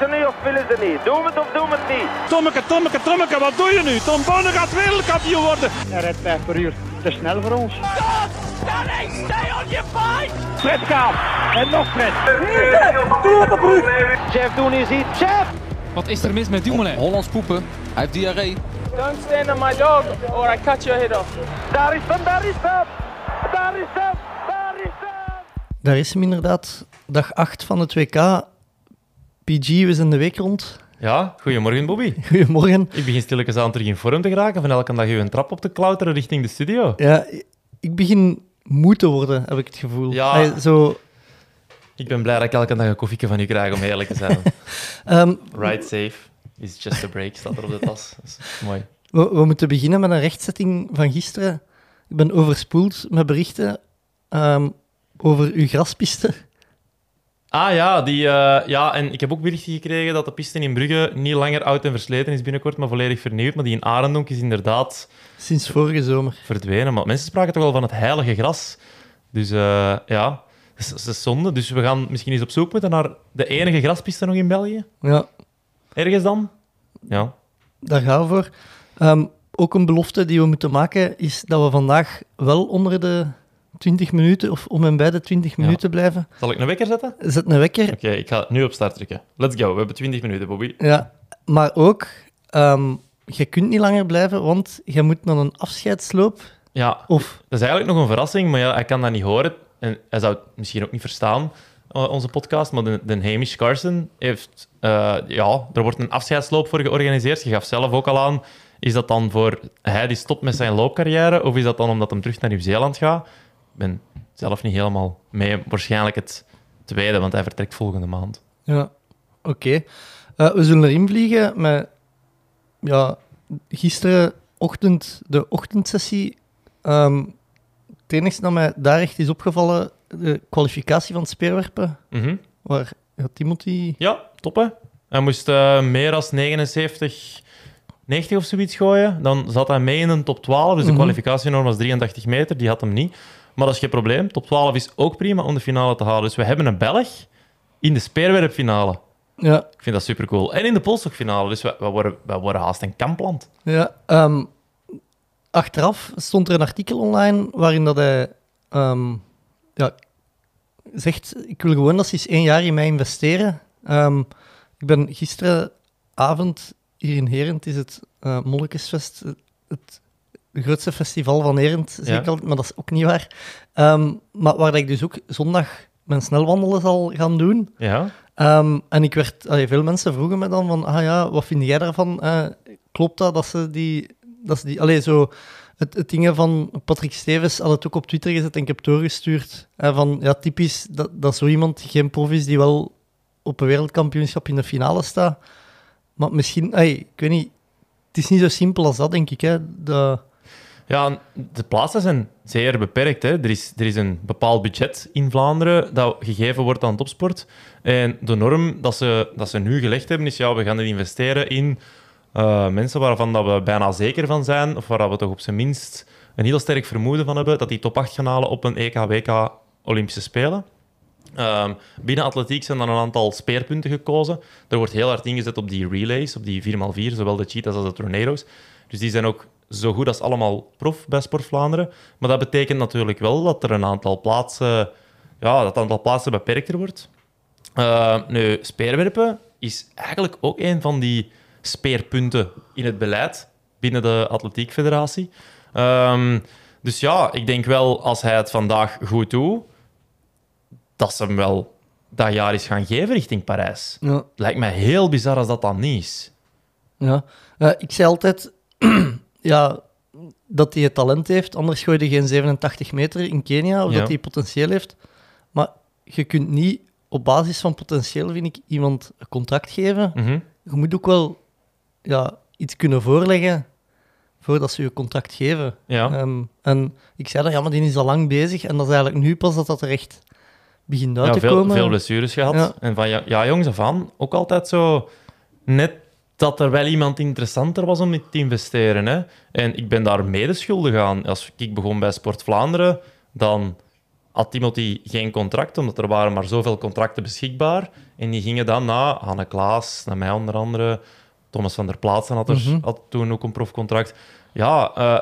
ze nu of willen ze niet? Doe het of doe het niet? Tommeke, Tommeke, Tommeke, wat doe je nu? Tom Bonne gaat wereldkampioen worden. Hij rijdt 5 per uur. Te snel voor ons. Fred gaat. En nog Fred. Chef, doen is iets. Chef! Wat is er mis met Dumoulin? Hollands poepen. Hij heeft diarree. Don't stand on my dog or I cut your head off. Daar is hem, daar is hem! Daar is hem, daar is hem! Daar is hem inderdaad. Dag 8 van het WK. PG, we zijn de week rond. Ja, goedemorgen Bobby. Goedemorgen. Ik begin stilletjes aan terug in vorm te geraken van elke dag een trap op te klauteren richting de studio. Ja, ik begin moe te worden, heb ik het gevoel. Ja. Allee, zo, Ik ben blij dat ik elke dag een koffieke van u krijg, om eerlijk te zijn. ehm, Ride safe is just a break, staat er op de tas. Dat is mooi. we, we moeten beginnen met een rechtzetting van gisteren. Ik ben overspoeld met berichten ehm, over uw graspiste. Ah ja, die, eh, ja, en ik heb ook berichten gekregen dat de piste in Brugge niet langer oud en versleten is binnenkort, maar volledig vernieuwd. Maar die in Arendonk is inderdaad Sinds vorige zomer. verdwenen. Maar mensen spraken toch wel van het heilige gras. Dus eh, ja, dat is, is zonde. Dus we gaan misschien eens op zoek moeten naar de enige graspiste nog in België. Ja, Ergens dan? Ja. daar gaan we voor. Ehm, ook een belofte die we moeten maken is dat we vandaag wel onder de 20 minuten of om en bij de 20 Ja. minuten blijven. Zal ik een wekker zetten? Oké, Zet een wekker. ik ga nu op start drukken. Let's go. We hebben 20 minuten, Bobby. Ja, maar ook, ehm, je kunt niet langer blijven, want je moet naar een afscheidsloop. Ja, Of, dat is eigenlijk nog een verrassing, maar ja, hij kan dat niet horen. En hij zou het misschien ook niet verstaan, eh, onze podcast. Maar de, de Hamish Carson heeft... eh, ja, er wordt een afscheidsloop voor georganiseerd. Je gaf zelf ook al aan. Is dat dan voor hij die stopt met zijn loopcarrière? Of is dat dan omdat hij terug naar Nieuw-Zeeland gaat? Ik ben zelf niet helemaal mee. Waarschijnlijk het tweede, want hij vertrekt volgende maand. ja, oké. Eh, we zullen erin vliegen met, ja, gisterenochtend de ochtendsessie. Ehm het enige dat mij daar echt is opgevallen, de kwalificatie van het speerwerpen, Mhm. waar ja, Timothy... Ja, top hè. Hij moest eh, meer dan 79, 90 of zoiets gooien. Dan zat hij mee in een top 12. Dus de Mhm. kwalificatienorm was 83 meter. Die had hem niet. Maar dat is geen probleem. Top 12 is ook prima om de finale te halen. Dus we hebben een Belg in de speerwerpfinale. Ja, Ik vind dat super cool. En in de polstokfinale. Dus we, we, worden, we worden haast een kampland. Ja, ehm, achteraf stond er een artikel online waarin dat hij ehm, ja, zegt: Ik wil gewoon dat ze eens één jaar in mij investeren. Ehm, ik ben gisteravond hier in Herent, is het Mollekesfest, het, het grootste festival van Herent, zeg Ja. ik altijd, maar dat is ook niet waar. Ehm, maar waar dat ik dus ook zondag mijn snelwandelen zal gaan doen. Ja. Ehm, en ik werd, allee, veel mensen vroegen me dan van, ah ja, wat vind jij daarvan? Eh, klopt dat dat ze die, dat ze die, allee, zo, het, het dingen van Patrick Stevens had het ook op Twitter gezet en ik heb doorgestuurd. eh, van, ja, typisch dat, dat zo iemand geen prof is die wel op een wereldkampioenschap in de finale staat. Maar misschien, allee, ik weet niet, het is niet zo simpel als dat, denk ik. Hè. De, Ja, de plaatsen zijn zeer beperkt. Hè. Er, is, er is een bepaald budget in Vlaanderen dat gegeven wordt aan topsport. En de norm dat ze, dat ze nu gelegd hebben is, ja, we gaan het investeren in eh, mensen waarvan dat we bijna zeker van zijn, of waar we toch op zijn minst een heel sterk vermoeden van hebben, dat die top 8 gaan halen op een EK, WK, Olympische Spelen. Ehm, binnen atletiek zijn dan een aantal speerpunten gekozen. Er wordt heel hard ingezet op die relays, op die 4x4, zowel de cheetahs als de tornado's. Dus die zijn ook zo goed als allemaal prof bij Sport Vlaanderen. Maar dat betekent natuurlijk wel dat er een aantal plaatsen, ja, dat aantal plaatsen beperkter wordt. Eh, nu, speerwerpen is eigenlijk ook een van die speerpunten in het beleid binnen de Atletiek Federatie. Ehm, dus ja, ik denk wel als hij het vandaag goed doet, dat ze hem wel dat jaar is gaan geven richting Parijs. ja, lijkt mij heel bizar als dat dan niet is. Ja, Eh, ik zei altijd ja, dat hij het talent heeft, anders gooi je geen 87 meter in Kenia, of Ja. dat hij potentieel heeft. Maar je kunt niet op basis van potentieel, vind ik, iemand een contract geven. Mhm. Je moet ook wel ja, iets kunnen voorleggen voordat ze je contract geven. Ja. Ehm, en ik zei dat, ja, maar die is al lang bezig en dat is eigenlijk nu pas dat dat er echt begint uit ja, te veel, komen. veel blessures gehad. Ja. En van ja, ja, jongens af aan ook altijd zo net dat er wel iemand interessanter was om in te investeren. Hè? En ik ben daar mede schuldig aan. Als ik begon bij Sport Vlaanderen, dan had Timothy geen contract, omdat er waren maar zoveel contracten beschikbaar. En die gingen dan naar Hanne Klaas, naar mij onder andere. Thomas van der Plaatsen had, er, Mhm. had toen ook een profcontract. Ja, eh,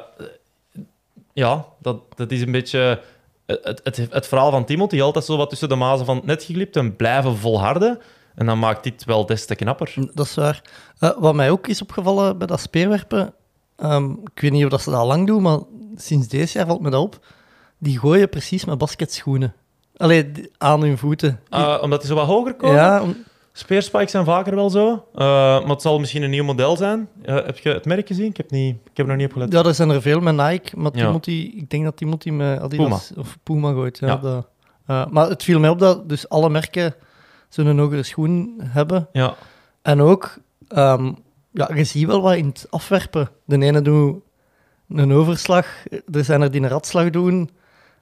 ja dat, dat is een beetje het, het, het verhaal van Timothy. Altijd zo wat tussen de mazen van het net geglipt en blijven volharden. En dan maakt dit wel des te knapper. Dat is waar. Eh, wat mij ook is opgevallen bij dat speerwerpen, ehm, ik weet niet of dat ze dat al lang doen, maar sinds deze jaar valt me dat op. Die gooien precies met basketschoenen. Allee, die- aan hun voeten. Die- Eh, omdat die zo wat hoger komen. ja, om- Speerspikes zijn vaker wel zo. Eh, maar het zal misschien een nieuw model zijn. Eh, heb je het merk gezien? Ik heb, niet, ik heb er nog niet op gelet. ja, er zijn er veel met Nike, maar Ja. Ik denk dat Timothy met Adidas of Puma gooit. Ja, Ja. Dat, maar het viel mij op dat dus alle merken zo'n hogere schoen hebben. Ja. En ook, ehm, ja, je ziet wel wat in het afwerpen. De ene doet een overslag, er zijn er die een ratslag doen.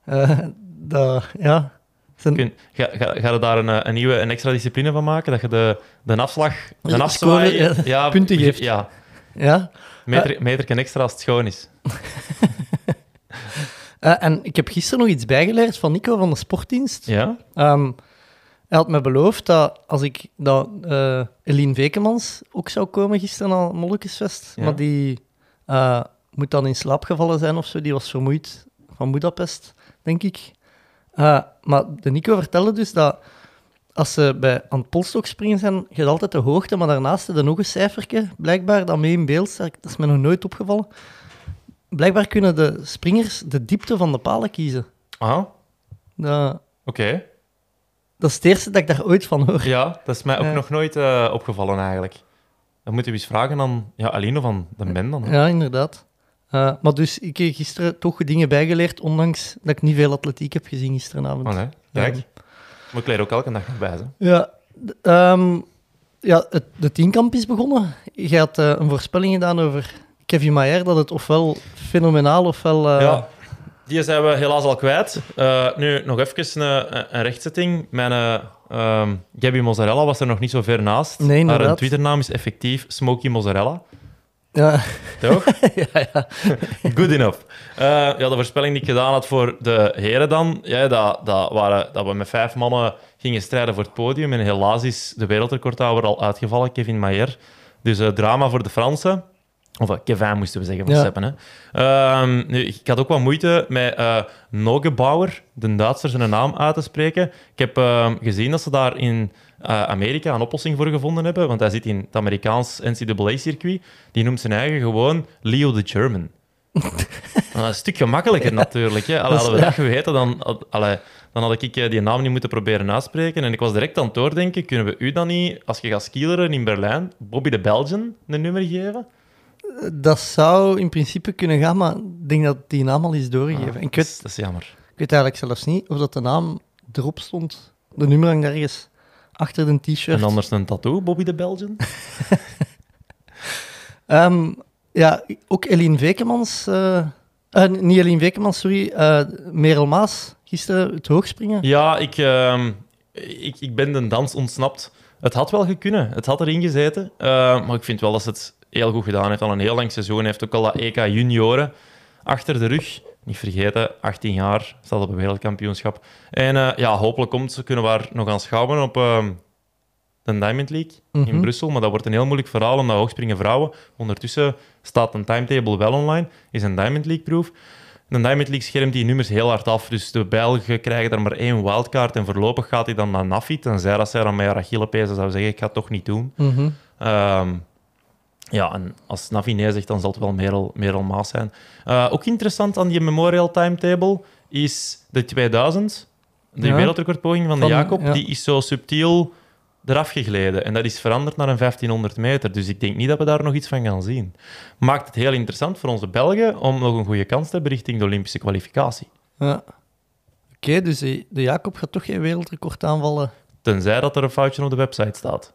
Eh, dat, ja, zijn, Kun, ga, ga, ga je daar een, eh, een nieuwe, een extra discipline van maken? Dat je de, de afslag, de Ja, afzwaai... scoren, ja, punten geeft. Ja, ja. meter, meter extra als het schoon is. En ik heb gisteren nog iets bijgeleerd van Nico van de Sportdienst. Ja? Ehm, hij had me beloofd dat als ik dat eh Eline Vekemans ook zou komen gisteren aan Molukesfest, Ja. maar die eh, moet dan in slaap gevallen zijn of zo. Die was vermoeid van Budapest, denk ik. Eh, maar de Nico vertelde dus dat als ze bij, aan het polstok springen zijn, je altijd de hoogte, maar daarnaast je nog een cijfertje, blijkbaar, dat mee in beeld. Dat is me nog nooit opgevallen. Blijkbaar kunnen de springers de diepte van de palen kiezen. Ah, oké. Dat is het eerste dat ik daar ooit van hoor. Ja, dat is mij ook nog nooit eh, opgevallen eigenlijk. Dan moeten we eens vragen aan ja, Aline of aan de Ben dan. hè. Ja, inderdaad. Eh, maar dus, ik heb gisteren toch dingen bijgeleerd, ondanks dat ik niet veel atletiek heb gezien gisteravond. Oh, nee. Kijk, Ehm, maar ik leer ook elke dag nog bij. Hè. ja, ehm, ja het, de tienkamp is begonnen. Je had eh, een voorspelling gedaan over Kevin Mayer, dat het ofwel fenomenaal ofwel... Ja, die zijn we helaas al kwijt. Eh, nu nog even een, een- rechtzetting. Mijn ehm, Gabby Mozzarella was er nog niet zo ver naast. Nee, Haar inderdaad. een Twitternaam is effectief Smoky Mozzarella. ja, Toch? ja, ja. Good enough. Eh, ja, de voorspelling die ik gedaan had voor de heren dan, ja, dat, dat, waren, dat we met vijf mannen gingen strijden voor het podium. En helaas is de wereldrecordhouder al uitgevallen, Kevin Mayer. Dus eh, drama voor de Fransen. Of eh, Kevin moesten we zeggen van Ja. Seppen. Hè. Ehm, nu, ik had ook wat moeite met eh Nogebauer, de Duitser, zijn naam uit te spreken. Ik heb ehm, gezien dat ze daar in eh, Amerika een oplossing voor gevonden hebben, want hij zit in het Amerikaans NCAA-circuit. Die noemt zijn eigen gewoon Leo the German. Is een stuk gemakkelijker natuurlijk. Hè. Allee, hadden we dat geweten, dan, had- allee, dan had ik die naam niet moeten proberen uitspreken. En ik was direct aan het doordenken, kunnen we u dan niet, als je gaat skileren in Berlijn, Bobby de Belgian een nummer geven? Dat zou in principe kunnen gaan, maar ik denk dat die naam al is doorgegeven. Ah, ik, dat, is, weet, dat is jammer. ik weet eigenlijk zelfs niet of dat de naam erop stond. De nummer hangt ergens achter de t-shirt. En anders een tattoo, Bobby de Belgian? Ehm, ja, ook Eline Vekemans. eh, eh, niet Eline Vekemans, sorry. eh Merel Maas, gisteren het hoogspringen. Ja, ik, ehm, ik, ik ben de dans ontsnapt. Het had wel gekunnen. Het had erin gezeten. Maar ik vind wel dat ze het heel goed gedaan heeft. Al een heel lang seizoen. Hij heeft ook al dat EK junioren achter de rug. Niet vergeten, 18 jaar, staat op een wereldkampioenschap. En eh, ja, hopelijk komt ze, kunnen we haar nog aan schouwen op ehm, de Diamond League in Mhm. Brussel. Maar dat wordt een heel moeilijk verhaal, omdat hoogspringen vrouwen... Ondertussen staat een timetable wel online, is een Diamond League-proef. De Diamond League schermt die nummers heel hard af. Dus de Belgen krijgen er maar één wildcard. En voorlopig gaat hij dan naar Nafi. Tenzij dat zij dan met haar zou zeggen: Ik ga het toch niet doen. Mhm. Ehm, ja, en als Navi nee zegt, dan zal het wel Merel, Merel Maas zijn. Eh, ook interessant aan die Memorial Timetable is de 2000. De Ja. wereldrecordpoging van de Van- Jacob, ja. die is zo subtiel eraf gegleden. En dat is veranderd naar een 1500 meter. Dus ik denk niet dat we daar nog iets van gaan zien. Maakt het heel interessant voor onze Belgen om nog een goede kans te hebben richting de Olympische kwalificatie. Ja. Oké, dus de, de Jacob gaat toch geen wereldrecord aanvallen. Tenzij dat er een foutje op de website staat.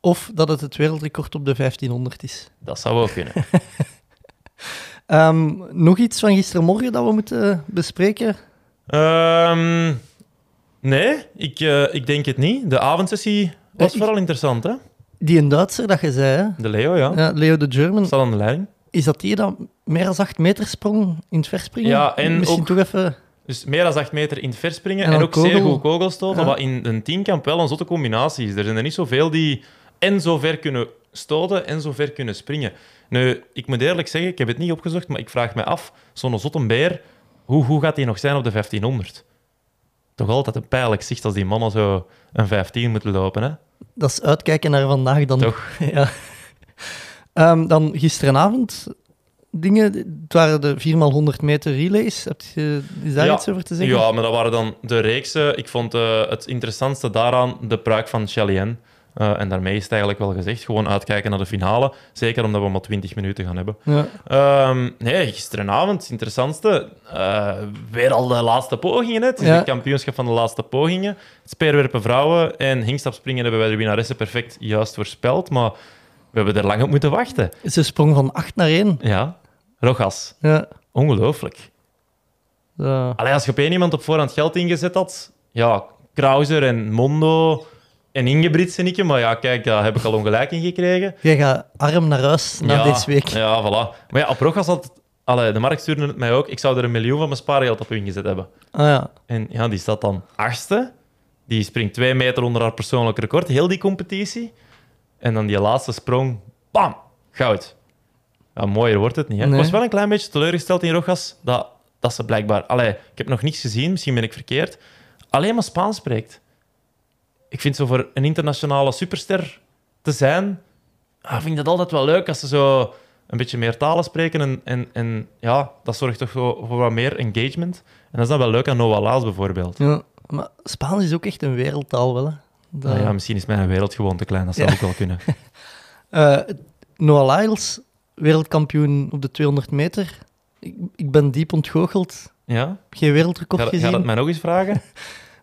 Of dat het het wereldrecord op de 1500 is. Dat zou wel kunnen. Ehm, nog iets van gistermorgen dat we moeten bespreken? Ehm, nee, ik, eh, ik denk het niet. De avondsessie was ik- vooral interessant, hè? Die een Duitser dat je zei, hè? De Leo, ja. Ja, Leo de German. Staat aan de leiding. Is dat die dat meer dan 8 meter sprong in het verspringen? Ja, en Misschien ook- toch even... Dus meer dan 8 meter in het verspringen En en, dan ook zeer goed kogelstoten. Ja. Wat in een tienkamp wel een zotte combinatie is. Er zijn er niet zoveel die en zo ver kunnen stoten en zo ver kunnen springen. Nu, ik moet eerlijk zeggen, ik heb het niet opgezocht, maar ik vraag me af, zo'n zotte beer, hoe, hoe gaat die nog zijn op de 1500? Toch altijd een pijnlijk zicht als die mannen zo een 15 moeten lopen, hè? Dat is uitkijken naar vandaag dan. Toch? ja. Ehm, dan gisteravond dingen. Het waren de 4x100 meter relays. Heb je, is daar Ja. iets over te zeggen? Ja, maar dat waren dan de reeksen. Ik vond eh, het interessantste daaraan de pruik van Chalien. Eh, en daarmee is het eigenlijk wel gezegd. Gewoon uitkijken naar de finale. Zeker omdat we maar 20 minuten gaan hebben. Ja. Ehm, nee, gisteravond, het interessantste. eh, weer al de laatste pogingen. hè. Het is Ja. het kampioenschap van de laatste pogingen. Het speerwerpen vrouwen en hingstapspringen hebben wij de winnaressen perfect juist voorspeld. Maar we hebben er lang op moeten wachten. Ze sprong van 8 naar 1. Ja, Rogas. Ja. Ongelooflijk. Ja. Allee, als je op één iemand op voorhand geld ingezet had, ja, Krauser en Mondo en Ingebrigtsen ik, maar ja, kijk, daar heb ik al ongelijk in gekregen. Jij gaat arm naar huis na ja, deze week. Ja, voilà. Maar ja, op Rogas had... Allee, de markt stuurde het mij ook. Ik zou er een miljoen van mijn spaargeld op ingezet hebben. Ah, ja. En ja, die staat dan achtste. Die springt twee meter onder haar persoonlijk record, heel die competitie. En dan die laatste sprong, bam, goud. Ja, mooier wordt het niet. Hè? Nee. Ik was wel een klein beetje teleurgesteld in Rojas dat, dat ze blijkbaar... Allee, ik heb nog niets gezien, misschien ben ik verkeerd. Alleen maar Spaans spreekt. Ik vind zo voor een internationale superster te zijn, ah, vind ik dat altijd wel leuk als ze zo een beetje meer talen spreken. En, en, en ja, dat zorgt toch voor, voor wat meer engagement. En dat is dan wel leuk aan Noah Laas bijvoorbeeld. ja. Maar Spaans is ook echt een wereldtaal, wel. Hè. Dat- Nou ja, misschien is mijn wereld gewoon te klein. Dat zou Ja. ook wel kunnen. Eh, Noah Lyles, wereldkampioen op de 200 meter. Ik, ik ben diep ontgoocheld. Ja? Geen wereldrecord Ga, ga gezien. dat mij nog eens vragen?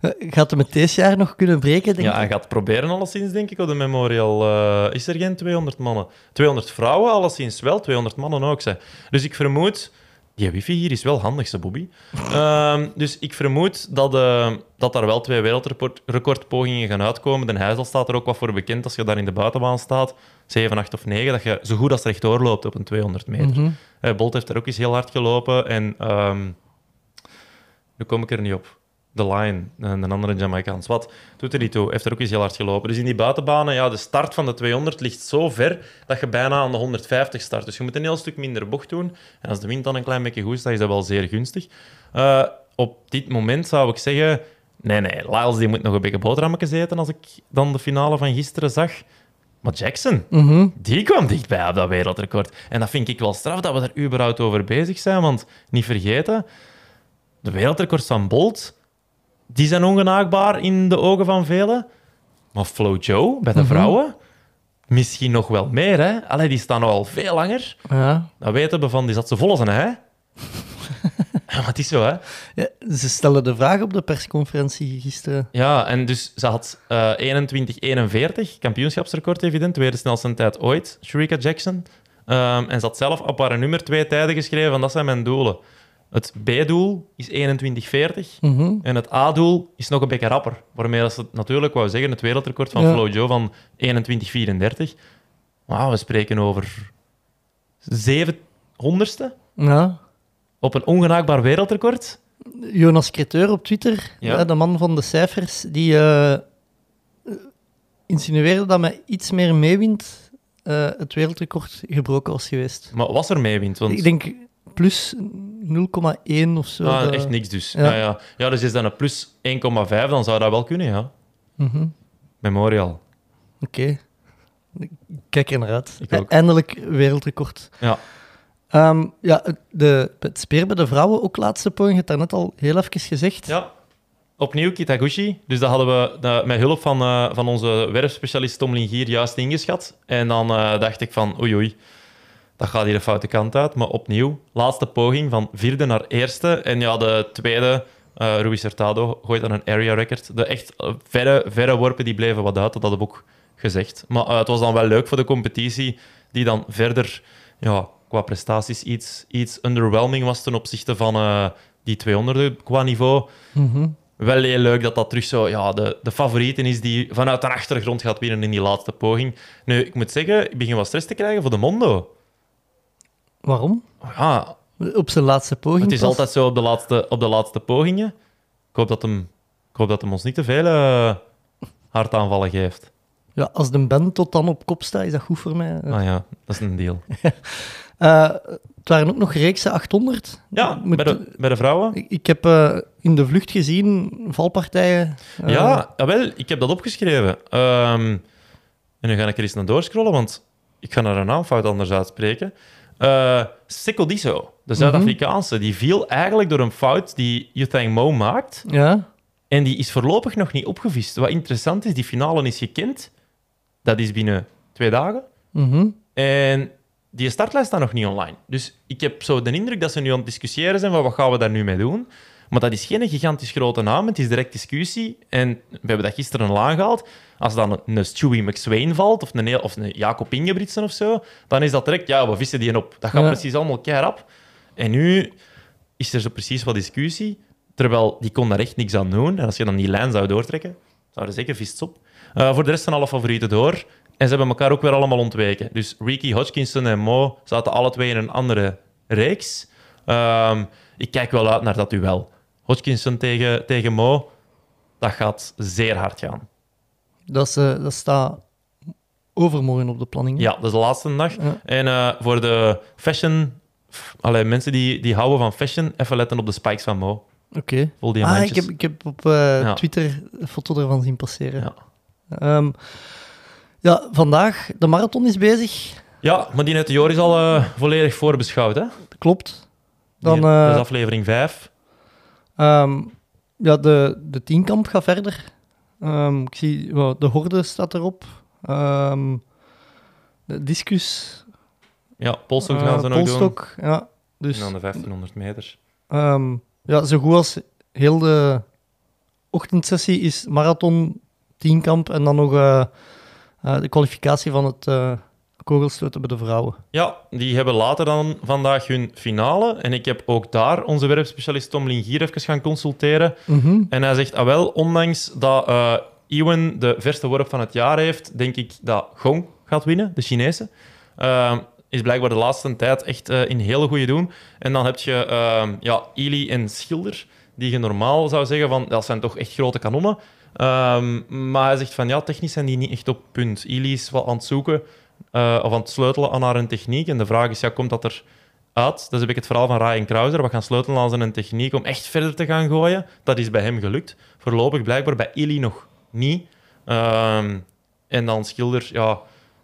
Eh, Gaat hem het deze jaar nog kunnen breken, denk Ja, ik? hij gaat proberen alleszins, denk ik, op de Memorial. Eh, is er geen 200 mannen? 200 vrouwen alleszins wel, 200 mannen ook. Zeg. Dus ik vermoed... Die wifi hier is wel handig, ze Bobby. Ehm, dus ik vermoed dat, eh, dat daar wel twee wereldrecordpogingen gaan uitkomen. Den Huizel staat er ook wat voor bekend als je daar in de buitenbaan staat. 7, 8 of 9, dat je zo goed als rechtdoor loopt op een 200 meter. Mhm. Bolt heeft er ook eens heel hard gelopen. En ehm, nu kom ik er niet op. De Line, een, een andere Jamaicaans. Wat doet er niet toe? Heeft er ook eens heel hard gelopen. Dus in die buitenbanen, ja, de start van de 200 ligt zo ver dat je bijna aan de 150 start. Dus je moet een heel stuk minder bocht doen. En als de wind dan een klein beetje goed is, dan is dat wel zeer gunstig. Eh, op dit moment zou ik zeggen... Nee, nee, Lyles die moet nog een beetje boterhammetjes eten als ik dan de finale van gisteren zag. Maar Jackson, Mhm. die kwam dichtbij op dat wereldrecord. En dat vind ik wel straf dat we daar überhaupt over bezig zijn. Want niet vergeten, de wereldrecords van Bolt, die zijn ongenaakbaar in de ogen van velen. Maar Flo Joe, bij de vrouwen, misschien nog wel meer. Hè? Allee, die staan al veel langer. Ja. Dat weten we van, die zat ze vol ei. Ja, maar het is zo, hè. Ja, ze stellen de vraag op de persconferentie gisteren. Ja, en dus ze had eh 21-41, kampioenschapsrecord evident, tweede snelste tijd ooit, Sharika Jackson. Ehm, en ze had zelf op haar nummer twee tijden geschreven van dat zijn mijn doelen. Het B-doel is 21-40 Mhm. en het A-doel is nog een beetje rapper. Waarmee dat ze natuurlijk wou zeggen, het wereldrecord van Ja. Flo Jo van 21-34. Maar we spreken over 700ste Ja. op een ongenaakbaar wereldrecord. Jonas Creteur op Twitter, Ja. de man van de cijfers, die eh, insinueerde dat met iets meer meewind eh, het wereldrecord gebroken was geweest. Maar was er meewind? Want... Ik denk plus 0,1 of zo. Ah, dat- echt niks dus. Ja. Ja. Ja, ja. dus is dat een plus 1,5, dan zou dat wel kunnen, ja. Mhm. Memorial. Oké. Kijk er naar uit. Eindelijk wereldrecord. Ja. Ehm, ja, het- de, het speer bij de vrouwen, ook laatste poging, je hebt daarnet al heel even gezegd. ja. Opnieuw Kitaguchi. Dus dat hadden we met hulp van, eh, van onze werfspecialist Tom Lingier juist ingeschat. En dan eh, dacht ik van, oei oei, dat gaat hier de foute kant uit. Maar opnieuw, laatste poging van vierde naar eerste. En ja, de tweede, eh Ruiz Hurtado, gooit dan een area record. De echt eh, verre, verre worpen die bleven wat uit, dat had ik ook gezegd. Maar eh, het was dan wel leuk voor de competitie, die dan verder ja, qua prestaties iets, iets underwhelming was ten opzichte van die 200 qua niveau. Mhm. Wel heel leuk dat dat terug zo ja, de, de favorieten is die vanuit de achtergrond gaat winnen in die laatste poging. Nu, ik moet zeggen, ik begin wat stress te krijgen voor de Mondo. Waarom? Ja, Op zijn laatste poging. Het is pas. altijd zo op de laatste, op de laatste pogingen. Ik hoop dat hem, ik hoop dat hem ons niet te veel eh, hartaanvallen geeft. Ja, als de band tot dan op kop staat, is dat goed voor mij. Ah ja, dat is een deal. Eh, het waren ook nog reeksen 800. Ja, Moet- bij de, bij de vrouwen. Ik, ik heb eh, in de vlucht gezien valpartijen. eh, Ja, jawel, ik heb dat opgeschreven. Ehm, en nu ga ik er eens naar doorscrollen, want ik ga naar een naamfout anders uitspreken. Sikko Diso, de Zuid-Afrikaanse, die viel eigenlijk door een fout die Uthang Mo maakt. Ja, En die is voorlopig nog niet opgevist. Wat interessant is, die finale is gekend. Dat is binnen twee dagen. mhm. En die startlijst staat nog niet online. Dus ik heb zo de indruk dat ze nu aan het discussiëren zijn van wat gaan we daar nu mee doen. Maar dat is geen gigantisch grote naam. Het is direct discussie. En we hebben dat gisteren al aangehaald. Als dan een, Stewie McSwain valt, of een, heel- of een Jacob Ingebritsen of zo, dan is dat direct, ja, we vissen die op. Dat gaat Ja. precies allemaal keihard. En nu is er zo precies wat discussie. Terwijl die kon daar echt niks aan doen. En als je dan die lijn zou doortrekken, zouden zeker vist op. Eh, voor de rest zijn alle favorieten door. En ze hebben elkaar ook weer allemaal ontweken. Dus Ricky Hodgkinson en Mo zaten alle twee in een andere reeks. Ehm, ik kijk wel uit naar dat duel. Hodgkinson tegen, tegen Mo, dat gaat zeer hard gaan. dat, is, eh, dat staat overmorgen op de planning. Ja, dat is de laatste dag. Ja. En eh, voor de fashion... Allee, mensen die, die houden van fashion, even letten op de spikes van Mo. Oké. Ah, ik heb, ik heb op eh, Ja. Twitter een foto ervan zien passeren. Ja. Ehm, ja, vandaag, de marathon is bezig. Ja, maar die uit de Jor is al volledig voorbeschouwd. Hè? Klopt. Dan, Die- dat is aflevering 5. Ehm, ja, de, de tienkamp gaat verder. Ehm, ik zie, de horde staat erop. Ehm, de discus. Ja, polstok eh, gaan ze nog doen. Ja, En dus dan de 1500 meter. ja, zo goed als heel de ochtendsessie is marathon, tienkamp en dan nog eh, eh, de kwalificatie van het eh kogelstoten bij de vrouwen. Ja, die hebben later dan vandaag hun finale. En ik heb ook daar onze werpspecialist Tom Lingier even gaan consulteren. Mhm. En hij zegt, ah wel, ondanks dat Ewan de verste worp van het jaar heeft, denk ik dat Gong gaat winnen, de Chinese. Eh, is blijkbaar de laatste tijd echt eh, in hele goede doen. En dan heb je ja, Ili en Schilder, die je normaal zou zeggen van, dat zijn toch echt grote kanonnen. Ehm, maar hij zegt van, ja, technisch zijn die niet echt op punt. Ili is wel aan het zoeken, eh, of aan het sleutelen aan haar techniek. En de vraag is, ja, komt dat er uit? Dus heb ik het verhaal van Ryan Krauser. We gaan sleutelen aan zijn techniek om echt verder te gaan gooien. Dat is bij hem gelukt. Voorlopig blijkbaar bij Ili nog niet. Ehm, en dan Schilder, ja,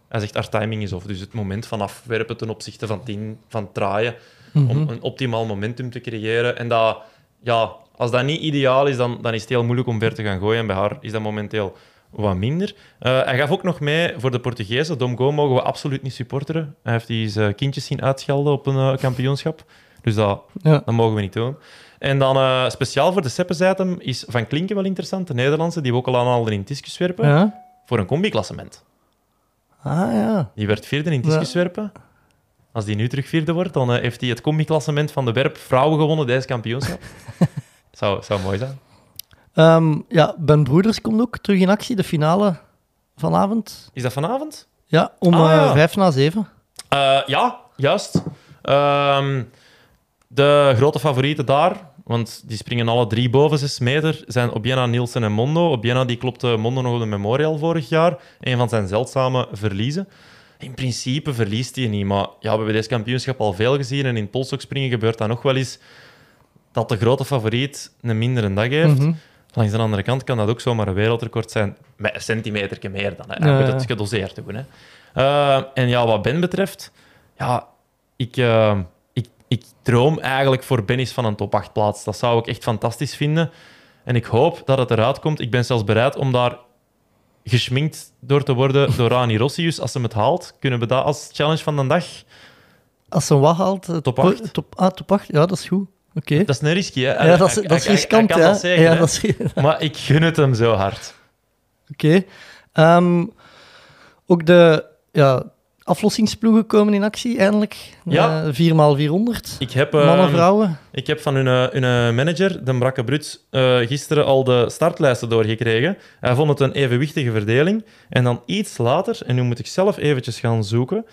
hij zegt haar timing is off. Dus het moment van afwerpen ten opzichte van tien, van draaien, Mhm. om een optimaal momentum te creëren. En dat, ja, als dat niet ideaal is, dan, dan is het heel moeilijk om ver te gaan gooien. En bij haar is dat momenteel wat minder. Eh, hij gaf ook nog mee voor de Portugezen. Dom Go mogen we absoluut niet supporteren. Hij heeft die zijn kindjes zien uitschelden op een eh, kampioenschap. Dus dat, Ja. dat mogen we niet doen. En dan eh, speciaal voor de Seppes-item is Van Klinken wel interessant, de Nederlandse, die we ook al aanhaalden in het discuswerpen, Ja. voor een combi-klassement. Ah ja. Die werd vierde in het discuswerpen. Als die nu terug vierde wordt, dan heeft hij het combi-klassement van de werp vrouwen gewonnen deze kampioenschap. zou, zou mooi zijn. Ehm, ja, Ben Broeders komt ook terug in actie, de finale vanavond. Is dat vanavond? Ja, om Ah, eh, vijf na zeven. Eh, ja, juist. Ehm, de grote favorieten daar, want die springen alle drie boven 6 meter, zijn Obiena, Nielsen en Mondo. Obiena die klopte Mondo nog op de Memorial vorig jaar. Een van zijn zeldzame verliezen. In principe verliest hij niet, maar ja, we hebben deze kampioenschap al veel gezien. En in het polstokspringen gebeurt dat nog wel eens dat de grote favoriet een mindere dag heeft. Mhm. Langs de andere kant kan dat ook zomaar een wereldrecord zijn. Met een centimeter meer dan. Hè. Ja, moet het gedoseerd doen. Hè. Eh, en ja, wat Ben betreft, ja, ik, eh, ik, ik droom eigenlijk voor Bennis van een top 8 plaats. Dat zou ik echt fantastisch vinden. En ik hoop dat het eruit komt. Ik ben zelfs bereid om daar geschminkt door te worden door Rani Rossius. Als ze het haalt, kunnen we dat als challenge van de dag. Als ze wat haalt... eh, Top po- acht. Top, ah, top 8. Ja, dat is goed. Oké. Dat is een hè? Ja, dat is, dat is riskant, dat ja, dat is... Oké. Maar ik gun het hem zo hard. Ehm, ook de ja, aflossingsploegen komen in actie, eindelijk. Ja. Eh, 4x400. Ik heb, Mannen, ehm, vrouwen. Ik heb van hun, eh, hun eh, manager, de Brakke Bruts, eh, gisteren al de startlijsten doorgekregen. Hij vond het een evenwichtige verdeling. En dan iets later, en nu moet ik zelf eventjes gaan zoeken,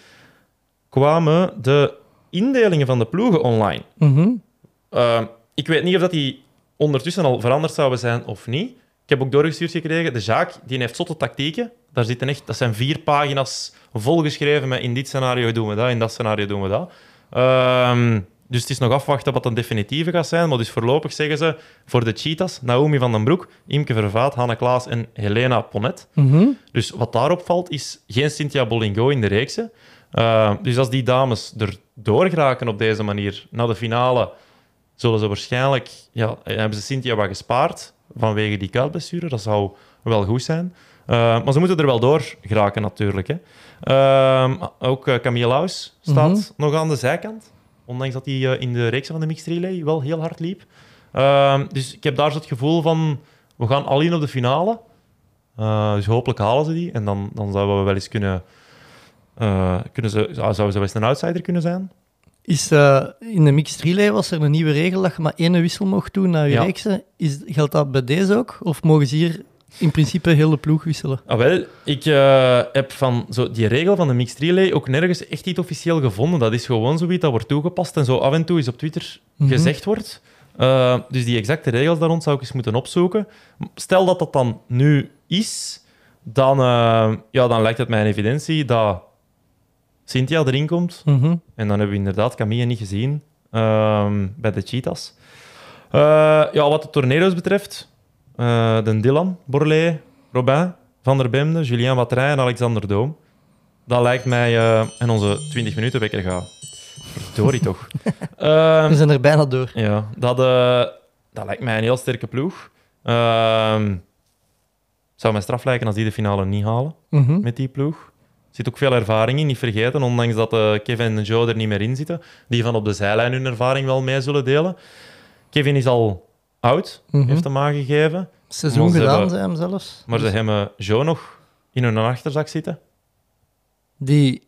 kwamen de indelingen van de ploegen online. Mhm. Uh, ik weet niet of dat die ondertussen al veranderd zouden zijn of niet. Ik heb ook doorgestuurd gekregen, de Jaak die heeft zotte tactieken. Daar zitten echt, dat zijn vier pagina's volgeschreven met in dit scenario doen we dat, in dat scenario doen we dat. Ehm, dus het is nog afwachten wat een definitieve gaat zijn. Maar dus voorlopig zeggen ze voor de Cheetahs, Naomi van den Broek, Imke Vervaat, Hanne Klaas en Helena Ponnet. Mhm. Dus wat daarop valt, is geen Cynthia Bolingo in de reeksen. Uh, dus als die dames er doorgeraken op deze manier naar de finale, zullen ze waarschijnlijk... Ja, hebben ze Cynthia wat gespaard vanwege die kuitblessure. Dat zou wel goed zijn. Uh, maar ze moeten er wel door geraken, natuurlijk. Hè. Uh, ook uh, Camille Laus staat Mhm. nog aan de zijkant. Ondanks dat hij uh, in de reeks van de mixed relay wel heel hard liep. Ehm, dus ik heb daar zo het gevoel van... We gaan al in op de finale. Dus hopelijk halen ze die. En dan, dan zouden we wel eens kunnen... Kunnen ze, zouden ze wel eens een outsider kunnen zijn. Is, uh, in de mixed relay was er een nieuwe regel dat je maar één wissel mocht doen naar je Ja. reeksen. Is, geldt dat bij deze ook? Of mogen ze hier in principe heel de ploeg wisselen? Ah, wel, ik uh, heb van zo die regel van de mixed relay ook nergens echt iets officieel gevonden. Dat is gewoon zoiets dat wordt toegepast en zo af en toe is op Twitter Mhm. gezegd wordt. Uh, dus die exacte regels daar rond zou ik eens moeten opzoeken. Stel dat dat dan nu is, dan, ja, dan lijkt het mij een evidentie dat Cynthia erin komt. Mhm. En dan hebben we inderdaad Camille niet gezien ehm, bij de Cheetahs. Uh, ja, wat de tornado's betreft, uh, de Dylan, Borlée, Robin, Van der Bemde, Julien Watrij en Alexander Doom. Dat lijkt mij... Uh, en onze 20 minuten wekker gaat. Verdorie toch. We zijn er bijna door. Ja, dat, dat lijkt mij een heel sterke ploeg. Ehm, zou mij straf lijken als die de finale niet halen Mhm. met die ploeg. Zit ook veel ervaring in, niet vergeten, ondanks dat uh, Kevin en Joe er niet meer in zitten. Die van op de zijlijn hun ervaring wel mee zullen delen. Kevin is al oud, Mhm. heeft hem aangegeven. Seizoen gedaan, hebben- zei hem zelfs. Maar ze hebben Joe nog in hun achterzak zitten. Die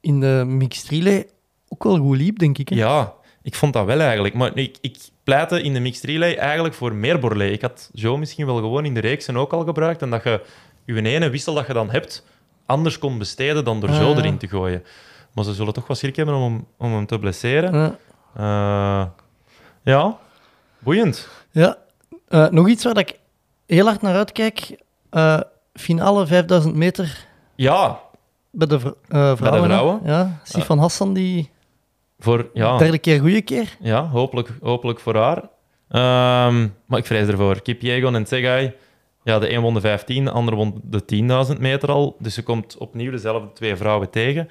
in de mixed relay ook wel goed liep, denk ik. Hè? Ja, ik vond dat wel eigenlijk. Maar ik, ik pleitte in de mixed relay eigenlijk voor meer Borlée. Ik had Joe misschien wel gewoon in de reeksen ook al gebruikt. En dat je je ene wissel dat je dan hebt, anders kon besteden dan door Ah, Joe ja. erin te gooien. Maar ze zullen toch wel schrik hebben om, hem- om hem te blesseren. Ja. Eh, ja, boeiend. Ja. Eh, nog iets waar ik heel hard naar uitkijk. Eh, finale 5000 meter Ja, bij de, vr- vrouwen. hè? vrouwen? Ja, Sifan Hassan, die voor, ja, derde keer goede keer. ja hopelijk, hopelijk voor haar. Ehm, maar ik vrees ervoor. Kipiegon en Tsegai, ja, de een won de 15, de ander won de 10.000 meter al. Dus ze komt opnieuw dezelfde twee vrouwen tegen.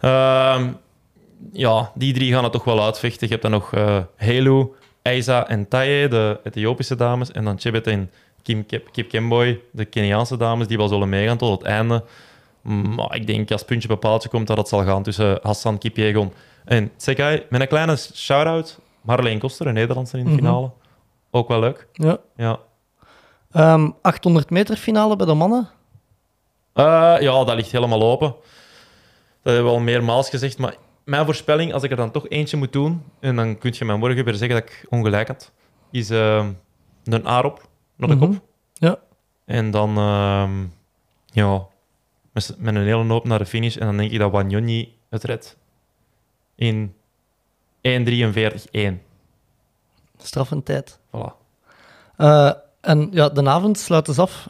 Ehm, ja, die drie gaan het toch wel uitvechten. Je hebt dan nog eh Helu, Aiza en Taye, de Ethiopische dames. En dan Chebet en Kim Kip, Kip Kemboy, de Keniaanse dames, die wel zullen meegaan tot het einde. Maar ik denk als puntje bepaaltje komt dat het zal gaan tussen Hassan Kipiegon en Tsegai. Met een kleine shout-out, Marleen Koster, een Nederlandse in de Mhm. finale. Ook wel leuk. Ja. Ja. Ehm, 800 meter finale bij de mannen. Eh, ja, dat ligt helemaal open. Dat hebben we al meermaals gezegd. Maar mijn voorspelling, als ik er dan toch eentje moet doen, en dan kun je mij morgen weer zeggen dat ik ongelijk had, is uh, een Arop naar de Mhm. kop. Ja. En dan, ehm, ja, met, met een hele hoop naar de finish. En dan denk ik dat Wanyonyi het redt. In 1.43.1. Straffend tijd. Voilà. Eh, en ja, de avond sluiten ze af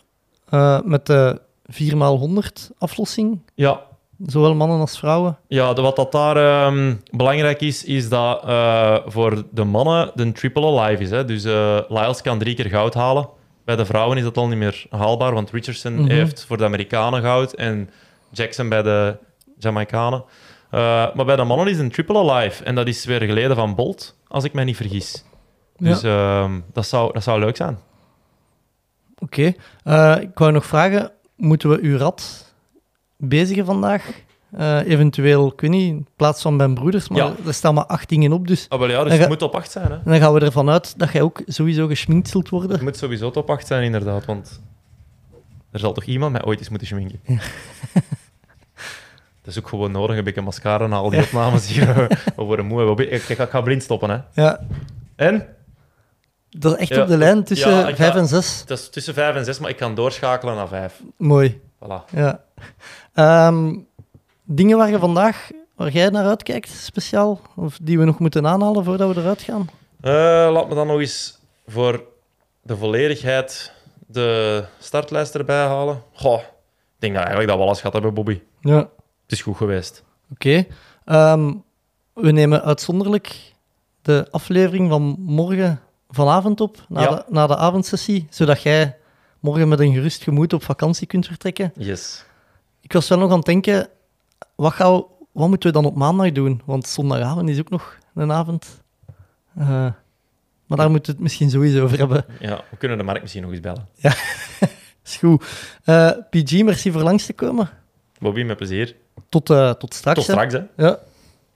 eh, met de 4x100 aflossing. Ja, Zowel mannen als vrouwen. Ja, de, wat dat daar ehm, belangrijk is, is dat eh, voor de mannen de triple alive is. Hè. Dus eh Lyles kan drie keer goud halen. Bij de vrouwen is dat al niet meer haalbaar, want Richardson Mhm. heeft voor de Amerikanen goud en Jackson bij de Jamaicanen. Maar bij de mannen is een triple alive. En dat is weer geleden van Bolt, als ik mij niet vergis. Dus ehm, dat, zou, dat zou leuk zijn. Oké. Eh, ik wou nog vragen, moeten we uw rad bezigen vandaag? Eh, eventueel, ik weet niet, in plaats van mijn broeders, maar Ja. er staan maar acht dingen op, dus Ah, wel ja, dus het ga- moet op acht zijn. Hè. en dan gaan we ervan uit dat jij ook sowieso geschminkt zult worden. Het moet sowieso top 8 zijn, inderdaad. Want er zal toch iemand mij ooit eens moeten schminken. Dat is ook gewoon nodig, een beetje mascara na al die opnames hier. We worden moe. Ik ga blind stoppen, hè. Ja, En? Dat is echt Ja. op de lijn tussen Ja, ik ga- vijf en zes. Het is tussen 5 en 6, maar ik kan doorschakelen naar 5. Mooi. Voilà. Ja. Ehm, dingen waar je vandaag, waar jij naar uitkijkt, speciaal? Of die we nog moeten aanhalen voordat we eruit gaan? Eh, laat me dan nog eens voor de volledigheid de startlijst erbij halen. Goh, ik denk dat eigenlijk dat we alles gehad hebben, Bobby. Ja. Het is goed geweest. Oké. Ehm, we nemen uitzonderlijk de aflevering van morgen vanavond op, na, Ja. de, na de avondsessie, zodat jij morgen met een gerust gemoed op vakantie kunt vertrekken. Yes. Ik was wel nog aan het denken, wat, gaan we, wat moeten we dan op maandag doen? Want zondagavond is ook nog een avond. Eh, maar daar moeten we het misschien sowieso over hebben. Ja, we kunnen de markt misschien nog eens bellen. Is goed. Eh, PG, merci voor langs te komen. Bobby, met plezier. Tot, eh, tot straks. Tot hè. straks, hè. Ja.